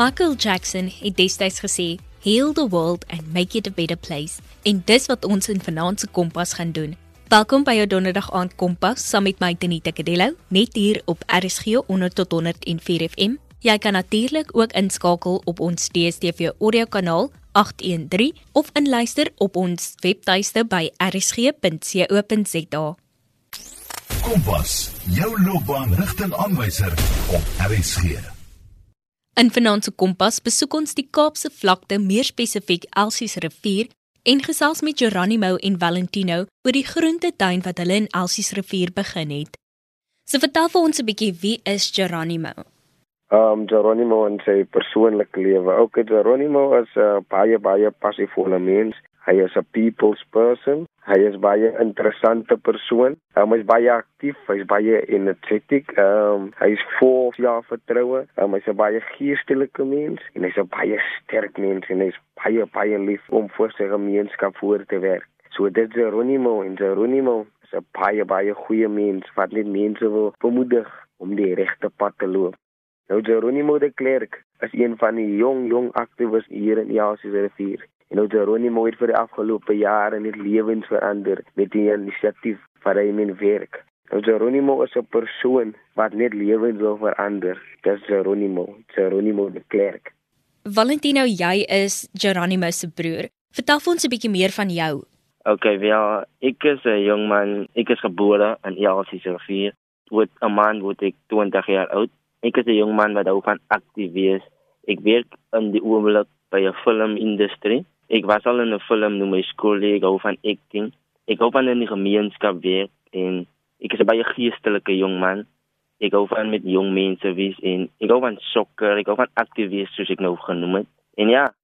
Michael Jackson het destyds gesê, "Heal the world and make it a better place." En dis wat ons in se Kompas gaan doen. Welkom by jou Donderdag aand Kompas saam met my Tenita Kadello, net hier op RSG 100 tot 104 FM. Jy kan natuurlik ook inskakel op ons DStv audio kanaal 813 of inluister op ons webtuiste by rsg.co.za. Kompas, jou loopbaanrigtingaanwyser op RSG. In Finansie Kompas besoek ons die Kaapse vlakte, meer spesifiek Elsies rivier en gesels met Geronimo en Valentino oor die groentetuin wat hulle in Elsies rivier begin het. So vertel vir ons 'n bietjie wie is Geronimo? Um Geronimo en sy persoonlike lewe. Ook Geronimo is 'n uh, baie baie passievolle mens. Hy is 'n people's person. Hy is baie interessante persoon. Hy is baie aktief, hy is baie energetic. Ehm um, hy is vol selfvertroue. Um, hy is 'n baie geestelike mens en hy's 'n baie sterk mens en hy's baie baie lief om vir sy gemeenskap voor te werk. So dit is Geronimo en Geronimo is 'n baie baie goeie mens wat net mense wil bemoedig om die regte pad te loop. Nou Geronimo de Klerk is een van die jong jong aktiewe hier in Jasies rivier. En nou Geronimo het vir die afgelope jare net lewens verander met die inisiatief vir hy men werk. Nou Geronimo is 'n persoon wat net lewens wil verander. Dis Geronimo, Geronimo de Klerk. Valentino, jy is Geronimo se broer. Vertel ons 'n bietjie meer van jou. Okay, ja, ek is 'n jong man. Ek is gebore in Elsie se rivier. Word 'n man word ek 20 jaar oud. Ek is 'n jong man wat hou van aktief wees. Ek werk in die oomblik by 'n filmindustrie. Ek was al in 'n film noem my skool, ek hou van acting. Ek hou van in die gemeenskap werk en ek is 'n baie geestelike jong man. Ek hou van met jong mense wees en ek hou van sokker, ek hou van aktief wees soos ek nou genoem het. En ja.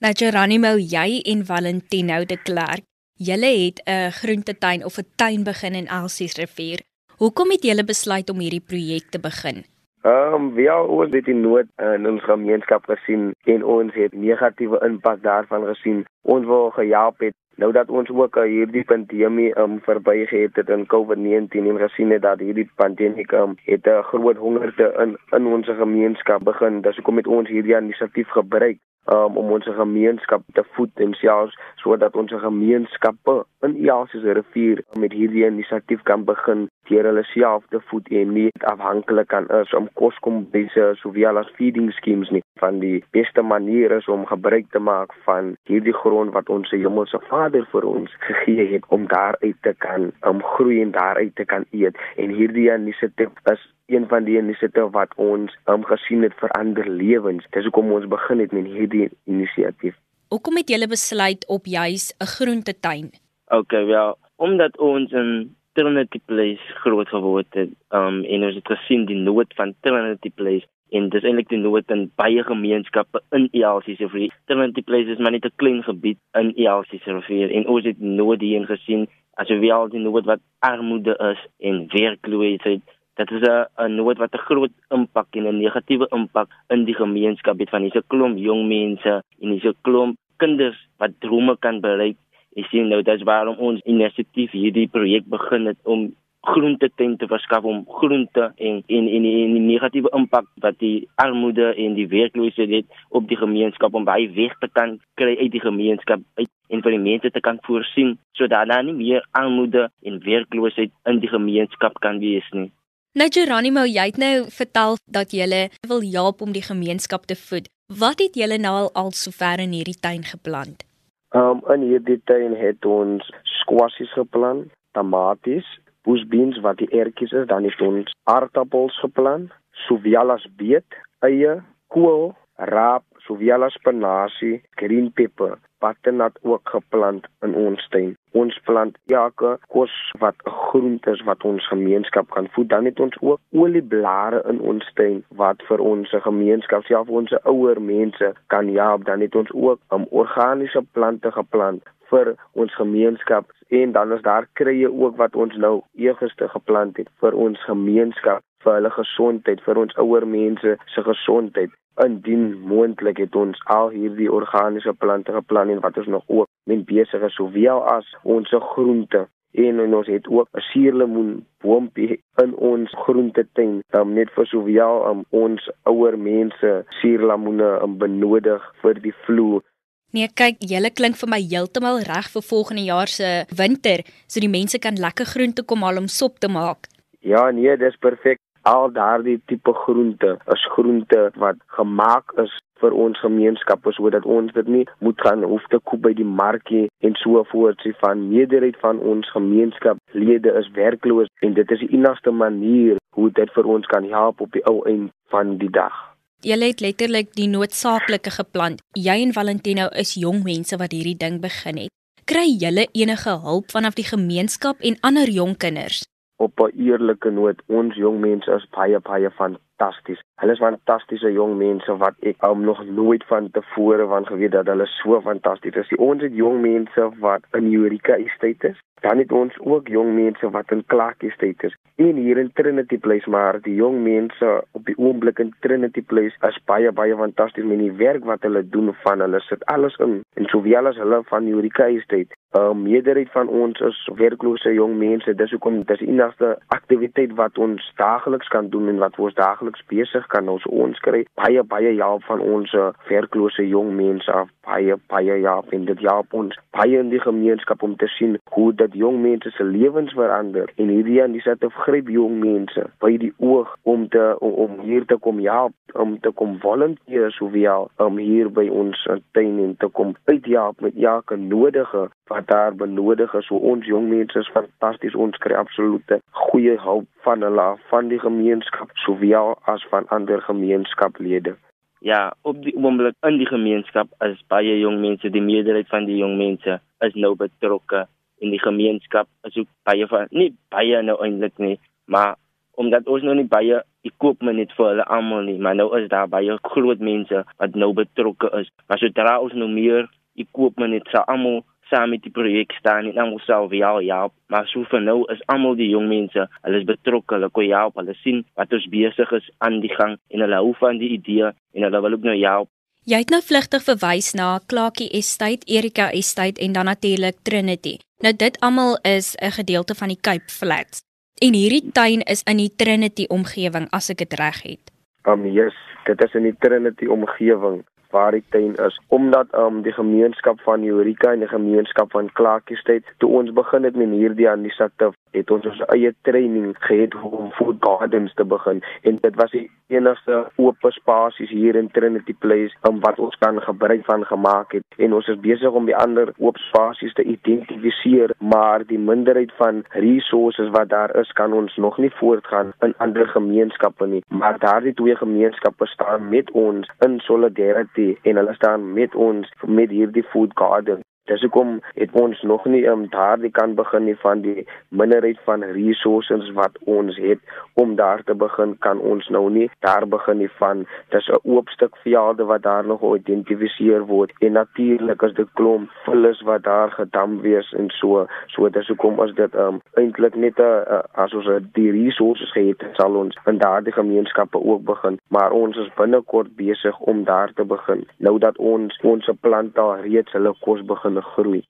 Nou Geronimo, jy en Valentino de Klerk, julle het 'n groentetuin of 'n tuin begin in Elsies rivier. Hoekom het julle besluit om hierdie projek te begin? Ehm um, al oor dit in nood in ons gemeenskap gesien en ons het negatiewe impak daarvan gesien. Ons wou gehelp het nou dat ons ook hierdie pandemie um verbygehet het in COVID-19 en gesien het dat hierdie pandemie um het 'n groot hongerte in in ons gemeenskap begin. Dis hoekom het ons hierdie inisiatief gebruik um, om ons gemeenskap te voed en selfs sodat ons gemeenskappe in Elsies rivier met hierdie inisiatief kan begin deur hulle self te voed en nie afhanklik kan is om koskombese sowel as feeding schemes nie van die beste manier is om gebruik te maak van hierdie grond wat ons se hemelse Vader vir ons gegee het om daaruit te kan om groei en daaruit te kan eet en hierdie inisiatief is een van die inisiatiewe wat ons um, gesien het verander lewens. Dis hoekom ons begin het met hierdie inisiatief. Hoekom het julle besluit op juis 'n groentetuin? Okay, wel, omdat ons in Trinity Place groot geword het, um en ons het gesien die nood van Trinity Place en dis eintlik die nood in baie gemeenskappe in ELC se vir Trinity Place is maar net 'n klein gebied in ELC se rivier en ons het nood hierin gesien as jy al die nood wat armoede is en werkloosheid dit is 'n nood wat 'n groot impak en 'n negatiewe impak in die gemeenskap het van hierdie klomp jong mense en hierdie klomp kinders wat drome kan bereik. Ek sien nou dat waarom ons inisiatief hierdie projek begin het om groente te verskaf om groente en en en en die negatiewe impak wat die armoede en die werkloosheid het op die gemeenskap om baie weg te kan kry uit die gemeenskap uit en vir die mense te kan voorsien sodat daar nie meer armoede en werkloosheid in die gemeenskap kan wees nie. Nou Geronimo, jy het nou vertel dat jy wil help om die gemeenskap te voed. Wat het julle nou al al sover in hierdie tuin geplant? Um in hierdie tuin het ons squashes geplant, tamaties, boesbeens wat die ertjies is, dan het ons aardappels geplant, sowel as beet, eie, kool, raap, sowel as spinasie, green pepper, butternut ook geplant in ons tuin. Ons plant elke kos wat 'n groente is wat ons gemeenskap kan voed. Dan het ons ook olieblare in ons tuin wat vir ons gemeenskap, selfs ons ouer mense kan help. Dan het ons ook um, organiese plante geplant vir ons gemeenskap en dan is daar krye ook wat ons nou eergister geplant het vir ons gemeenskap vir hulle gesondheid vir ons ouer mense se gesondheid. Indien moontlik het ons al hierdie organiese plante geplant en wat ons nog ook mee besig is sowel as ons groente en, en ons het ook 'n suurlemoen boompie in ons groentetuin um, net vir sowel um, ons ouer mense suurlemoene um, benodig vir die vloer Nee, kyk, julle klink vir my heeltemal reg vir volgende jaar se winter, so die mense kan lekker groente kom haal om sop te maak. Ja, nee, dis perfek. Al daardie tipe groente is groente wat gemaak is vir ons gemeenskappe sodat ons dit nie moet gaan hoef te koop by die markie en so voort sê van meerderheid van ons gemeenskaplede is werkloos en dit is die enigste manier hoe dit vir ons kan help op die ou eind van die dag. Julle het letterlik die noodsaaklike geplant. Jy en Valentino is jong mense wat hierdie ding begin het. Kry julle enige hulp vanaf die gemeenskap en ander jong kinders? Op 'n eerlike noot, ons jong mense is baie baie fantasties. Hulle is fantastiese jong mense wat ek um, nog nooit van tevore van geweet dat hulle so fantasties is. Ons het jong mense wat in Eureka Estate is. Dan het ons ook jong mense wat in Clark Estate is. En hier in Trinity Place, maar die jong mense op die oomblik in Trinity Place is baie baie fantasties met die werk wat hulle doen van hulle sit alles in. En sowel as hulle van Eureka Estate 'n uh, meerderheid van ons is werklose jong mense. Dis hoekom dis die enigste aktiwiteit wat ons daagliks kan doen en wat ons daagliks besig kan ons ons kry baie baie help van ons werklose jong mense af baie baie help en dit help ons baie in die gemeenskap om te sien hoe dat jong mense se lewens verander en hierdie aan dis te gryp jong mense by die oog om te om, hier te kom help om te kom volunteer sowel om hier by ons tuin en te kom uithelp met elke nodige wat daar benodig is. So ons jong mense is fantasties. Ons kry absolute goeie hulp van hulle van die gemeenskap sowel as van ander gemeenskaplede. Ja, op die oomblik in die gemeenskap is baie jong mense, die meerderheid van die jong mense is nou betrokke in die gemeenskap. Is ook baie van nie baie nou eintlik nie, maar omdat ons nou nie baie ek koop my net vir hulle almal nie, maar nou is daar baie groot mense wat nou betrokke is. Maar sodra ons nou meer ek koop my net sa almal saam met die projek staan en almal self ja ja maar so vir nou is almal die jong mense hulle is betrokke hulle kon help hulle sien wat ons besig is aan die gang en hulle hou van die idee en hulle wil ook nou help Jy het nou vlugtig verwys na Klaakie Estate, Erika Estate en dan natuurlik Trinity. Nou dit almal is 'n gedeelte van die Cape Flats. En hierdie tuin is in die Trinity omgewing as ek dit reg het. Um yes, dit is in die Trinity omgewing waar die tuin is omdat um die gemeenskap van Eureka en die gemeenskap van Klaakiestad toe ons begin het met hierdie inisiatief het ons ons eie training gehad om food gardens te begin. En dit was die enigste oop spasies hier in Trinity Place um, wat ons kan gebruik van gemaak het. En ons is besig om die ander oop spasies te identifiseer maar die minderheid van resources wat daar is kan ons nog nie voortgaan in ander gemeenskappe nie. Maar daardie twee gemeenskappe staan met ons in solidarity en hulle staan met ons met hierdie food garden Dis hoekom het ons nog nie um, daardie kan begin nie van die minderheid van resources wat ons het om daar te begin kan ons nou nie. Daar begin nie van dis 'n oop stuk velde wat daar nog geïdentifiseer word en natuurlik is dit klomp vullis wat daar gedam wees en so. So dis hoekom as dit um, eintlik net 'n as ons die resources het sal ons in daardie gemeenskappe ook begin. Maar ons is binnekort besig om daar te begin. Nou dat ons ons plant daar reeds hulle kos begin groei.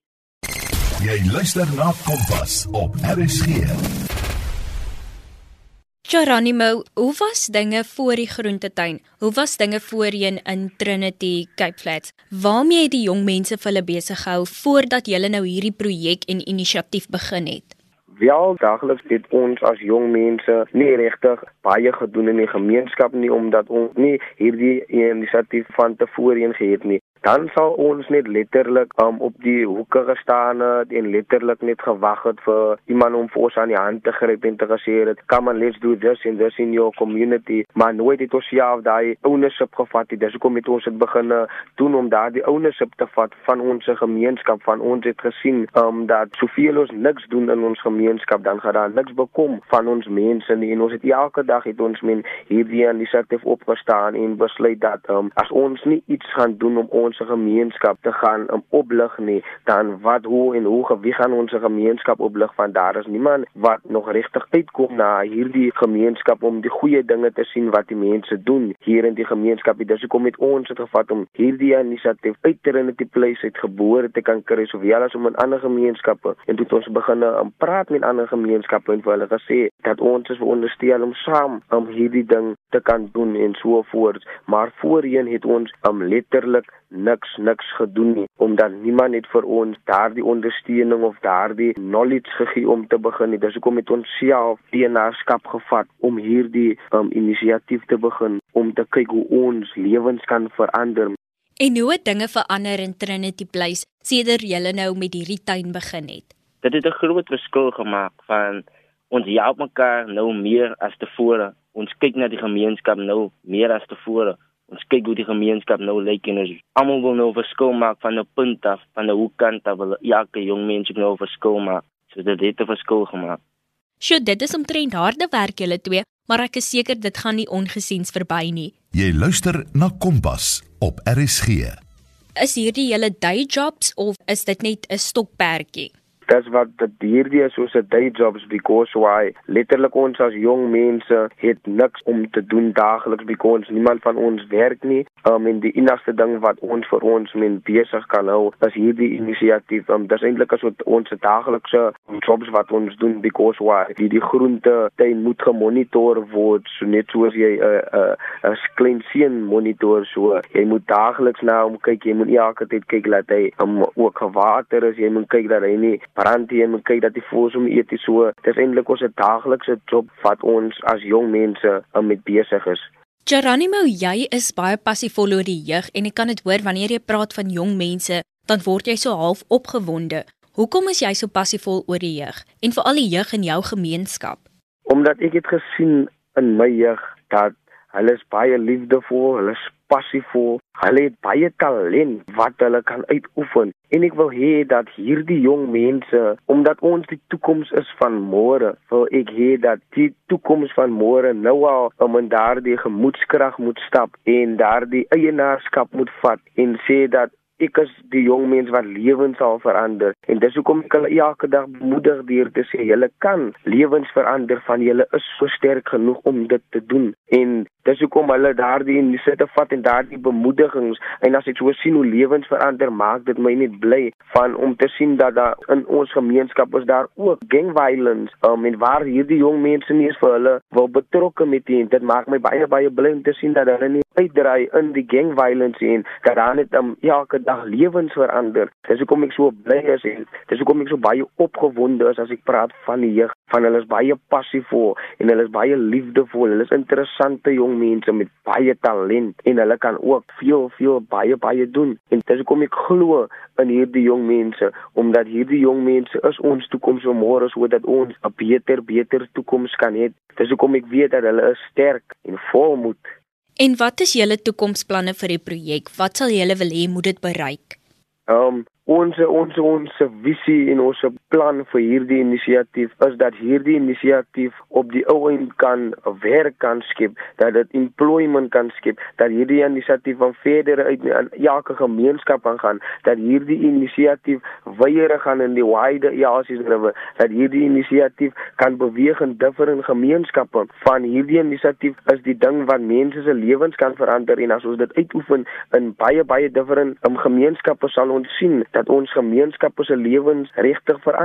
Jy luister na Kompas op RSG. Geronimo, hoe was dinge voor die groentetuin? Hoe was dinge voorheen in Trinity Cape Flats? Waarmee het die jong mense vir hulle besig gehou voordat julle nou hierdie projek en inisiatief begin het? Wel, daagliks het ons as jong mense nie regtig baie gedoen in die gemeenskap nie omdat ons nie hierdie inisiatief van tevore gehad nie dan sal ons net letterlik um, op die hoeke gestaan het en letterlik net gewag het vir iemand om vir ons aan die hand te gryp en te gesê het come on let's do this in this in your community. Maar nooit het ons self daai ownership gevat dit is hoekom het ons dit begin doen om daai ownership te vat van ons gemeenskap van ons het gesien um, dat soveel ons niks doen in ons gemeenskap dan gaan daar niks bekom van ons mense nie. En ons het elke dag het ons men hierdie inisiatief opgestaan en besluit dat um, as ons nie iets gaan doen om ons ons gemeenskap te gaan um, oplig nie, dan wat hoe en hoe wie gaan ons gemeenskap oplig van daar is niemand wat nog regtig uitkom na hierdie gemeenskap om die goeie dinge te sien wat die mense doen hier in die gemeenskap. Dis hoekom het ons dit gevat om hierdie inisiatief uit te rin te place uit gebore te kan kry sowel as om in ander gemeenskappe en toe ons begin om praat met ander gemeenskappe en vir hulle gesê dat ons is veronderstel om saam om hierdie ding te kan doen en so voort. Maar voorheen het ons um, letterlik niks niks gedoen nie omdat niemand het vir ons daardie ondersteuning of daardie knowledge gegee om te begin nie. Dis hoekom het ons self die eienaarskap gevat om hierdie um, inisiatief te begin om te kyk hoe ons lewens kan verander. En hoe het dinge verander in Trinity Place sedert julle nou met hierdie tuin begin het? Dit het 'n groot verskil gemaak van ons help mekaar nou meer as tevore. Ons kyk na die gemeenskap nou meer as tevore ons kyk hoe die gemeenskap nou lyk en ons almal wil nou verskil maak van 'n punt af, van 'n hoekkant af, wil elke jong mens nou verskil maak. So dit het 'n verskil gemaak. Sjoe, dit is omtrent harde werk julle twee, maar ek is seker dit gaan nie ongesiens verby nie. Jy luister na Kompas op RSG. Is hierdie julle day jobs of is dit net 'n stokperdjie? Dis wat hierdie is soos 'n day jobs because why? Letterlik ons as jong mense het niks om te doen daagliks because niemand van ons werk nie. Um, en die enigste ding wat ons vir ons men besig kan hou is hierdie inisiatief. Um, dis eintlik as ons daaglikse jobs wat ons doen because why? Die die groente tuin moet gemonitor word so net soos jy 'n uh, 'n uh, 'n klein seun monitor so. Jy moet daagliks na hom kyk jy moet elke tyd kyk dat hy um, ook gewater is jy moet kyk dat hy nie hier en kyk dat die voels om eet so. Dis eintlik ons daaglikse job wat ons as jong mense um, met besig is. Geronimo, jy is baie passievol oor die jeug en ek kan dit hoor wanneer jy praat van jong mense, dan word jy so half opgewonde. Hoekom is jy so passievol oor die jeug en veral die jeug in jou gemeenskap? Omdat ek het gesien in my jeug dat hulle is baie liefdevol, hulle is passievol, hulle het baie talent wat hulle kan uitoefen. En ek wil hê dat hierdie jong mense, omdat ons die toekoms is van môre, wil ek hê dat die toekoms van môre nou al om in daardie gemoedskrag moet stap en daardie eienaarskap moet vat en sê dat ek is die jong mens wat lewens sal verander. En dis hoekom ek hulle elke dag bemoedig deur te sê julle kan lewens verander van julle is so sterk genoeg om dit te doen. En dis hoekom hulle daardie inisiatief vat en daardie bemoedigings en as ek so sien hoe lewens verander maak dit my net bly van om te sien dat daar in ons gemeenskap is daar ook gang violence um, en waar hierdie jong mense nie is vir hulle wil betrokke met dit dit maak my baie baie bly om te sien dat hulle nie uitdry in die gang violence en dat daar net um, elke dag lewens verander. Dis hoekom ek so bly is en dis hoekom ek so baie opgewonde is as ek praat van die jeug. Van hulle is baie passievol en hulle is baie liefdevol. Hulle is interessante jong mense met baie talent en hulle kan ook veel veel baie baie doen. En dis hoekom ek glo in hierdie jong mense omdat hierdie jong mense is ons toekoms vir môre sodat ons 'n beter beter toekoms kan hê. Dis hoekom ek weet dat hulle is sterk en volmoed En wat is julle toekomsplanne vir die projek? Wat sal julle wil hê moet dit bereik? Ehm um, ons ons ons visie en ons plan vir hierdie inisiatief is dat hierdie inisiatief op die ouend kan werk kan skep, dat dit employment kan skep, dat hierdie inisiatief van verder uit in elke gemeenskap gaan, dat hierdie inisiatief wyeer gaan in die wider Jasies river, dat hierdie inisiatief kan beweeg in different gemeenskappe. Van hierdie inisiatief is die ding wat mense se lewens kan verander en as ons dit uitoefen in baie baie different um, gemeenskappe sal ons sien dat ons gemeenskappe se lewens regtig verander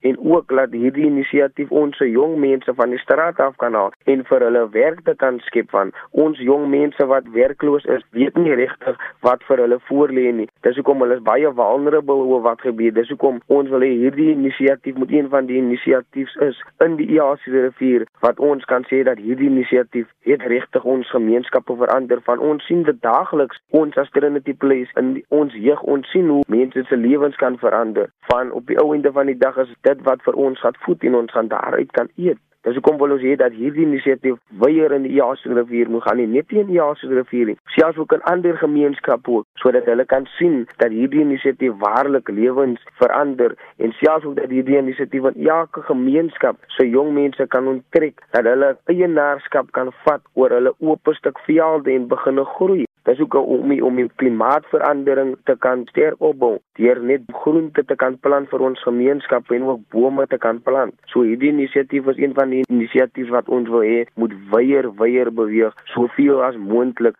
en ook laat hierdie inisiatief ons jong mense van die straat af kan haal en vir hulle werk te kan skep van ons jong mense wat werkloos is weet nie regtig wat vir hulle voorlê nie. Dis hoekom hulle is baie vulnerable oor wat gebeur. Dis hoekom ons wil hê hierdie inisiatief moet een van die inisiatiefs is in die Iasi rivier wat ons kan sê dat hierdie inisiatief het regtig ons gemeenskappe verander van ons sien dit daagliks. Ons as Trinity Place in die, ons jeug ons sien hoe mense se lewens kan verander. Van op die ou einde van die dag is dit wat vir ons gaan voed en ons gaan daaruit kan eet. Dis hoekom wil ons hê dat hierdie inisiatief weer in die Iasie rivier moet gaan nie net in die Iasie rivier nie, selfs ook in ander gemeenskappe ook, sodat hulle kan sien dat hierdie inisiatief waarlik lewens verander en selfs ook dat hierdie inisiatief in elke gemeenskap se jong mense kan onttrek dat hulle eienaarskap kan vat oor hulle oop stuk veld en begin groei. Dis ook om die, om die klimaatsverandering te kan sterk opbou deur net groente te kan plant vir ons gemeenskap en ook bome te kan plant. So hierdie inisiatief is een van die inisiatiewe wat ons wil hê moet weier weier beweeg soveel as moontlik.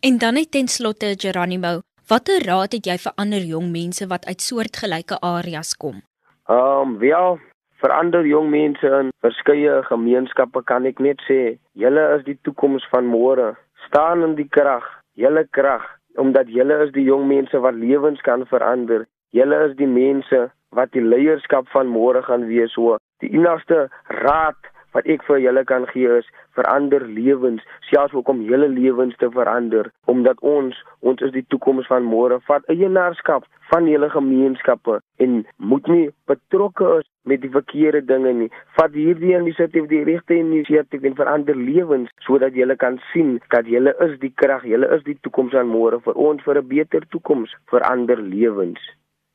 En dan net ten slotte Geronimo, watter raad het jy vir ander jong mense wat uit soortgelyke areas kom? Ehm um, wel vir ander jong mense in verskeie gemeenskappe kan ek net sê, julle is die toekoms van môre. Staan in die krag, julle krag, omdat julle is die jong mense wat lewens kan verander. Julle is die mense wat die leierskap van môre gaan wees. So, die enigste raad wat ek vir julle kan gee is verander lewens, selfs ook om hele lewens te verander, omdat ons ons is die toekoms van môre. Vat eienaarskap van julle gemeenskappe en moet nie betrokke is met die verkeerde dinge nie. Vat hierdie inisiatief, die regte inisiatief en verander lewens sodat julle kan sien dat julle is die krag, julle is die toekoms van môre vir ons vir 'n beter toekoms, verander lewens.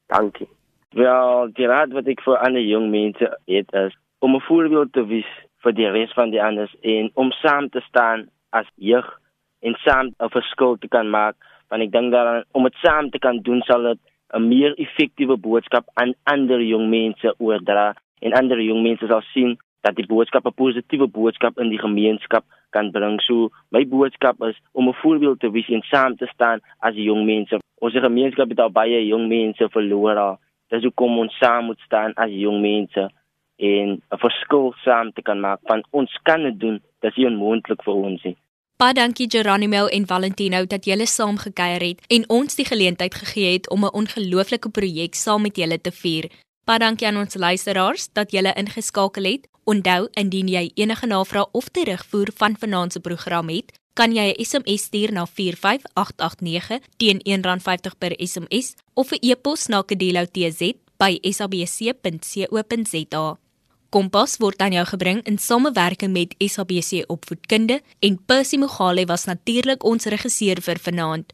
Dankie. Wel, die raad wat ek vir ander jong mense het is om 'n voorbeeld te wees vir die res van die anders en om saam te staan as jeug en saam 'n verskil te kan maak want ek dink dat om dit saam te kan doen sal dit 'n meer effektiewe boodskap aan ander jong mense oordra en ander jong mense sal sien dat die boodskap 'n positiewe boodskap in die gemeenskap kan bring. So my boodskap is om 'n voorbeeld te wees en saam te staan as jong mense. Ons gemeenskap het al baie jong mense verloor. Dis hoekom ons saam moet staan as jong mense en 'n verskil saam te kan maak van ons kan dit doen dis nie onmoontlik vir ons nie Baie dankie Geronimo en Valentino dat julle saam gekuier het en ons die geleentheid gegee het om 'n ongelooflike projek saam met julle te vier. Baie dankie aan ons luisteraars dat julle ingeskakel het. Onthou indien jy enige navrae of terugvoer van vanaand se program het, kan jy 'n SMS stuur na 45889 teen R1.50 per SMS of 'n e-pos na kedeloutz@sabc.co.za. Kompas word aan jou gebring in samewerking met SABC Opvoedkunde en Percy Mogale was natuurlik ons regisseur vir vanaand.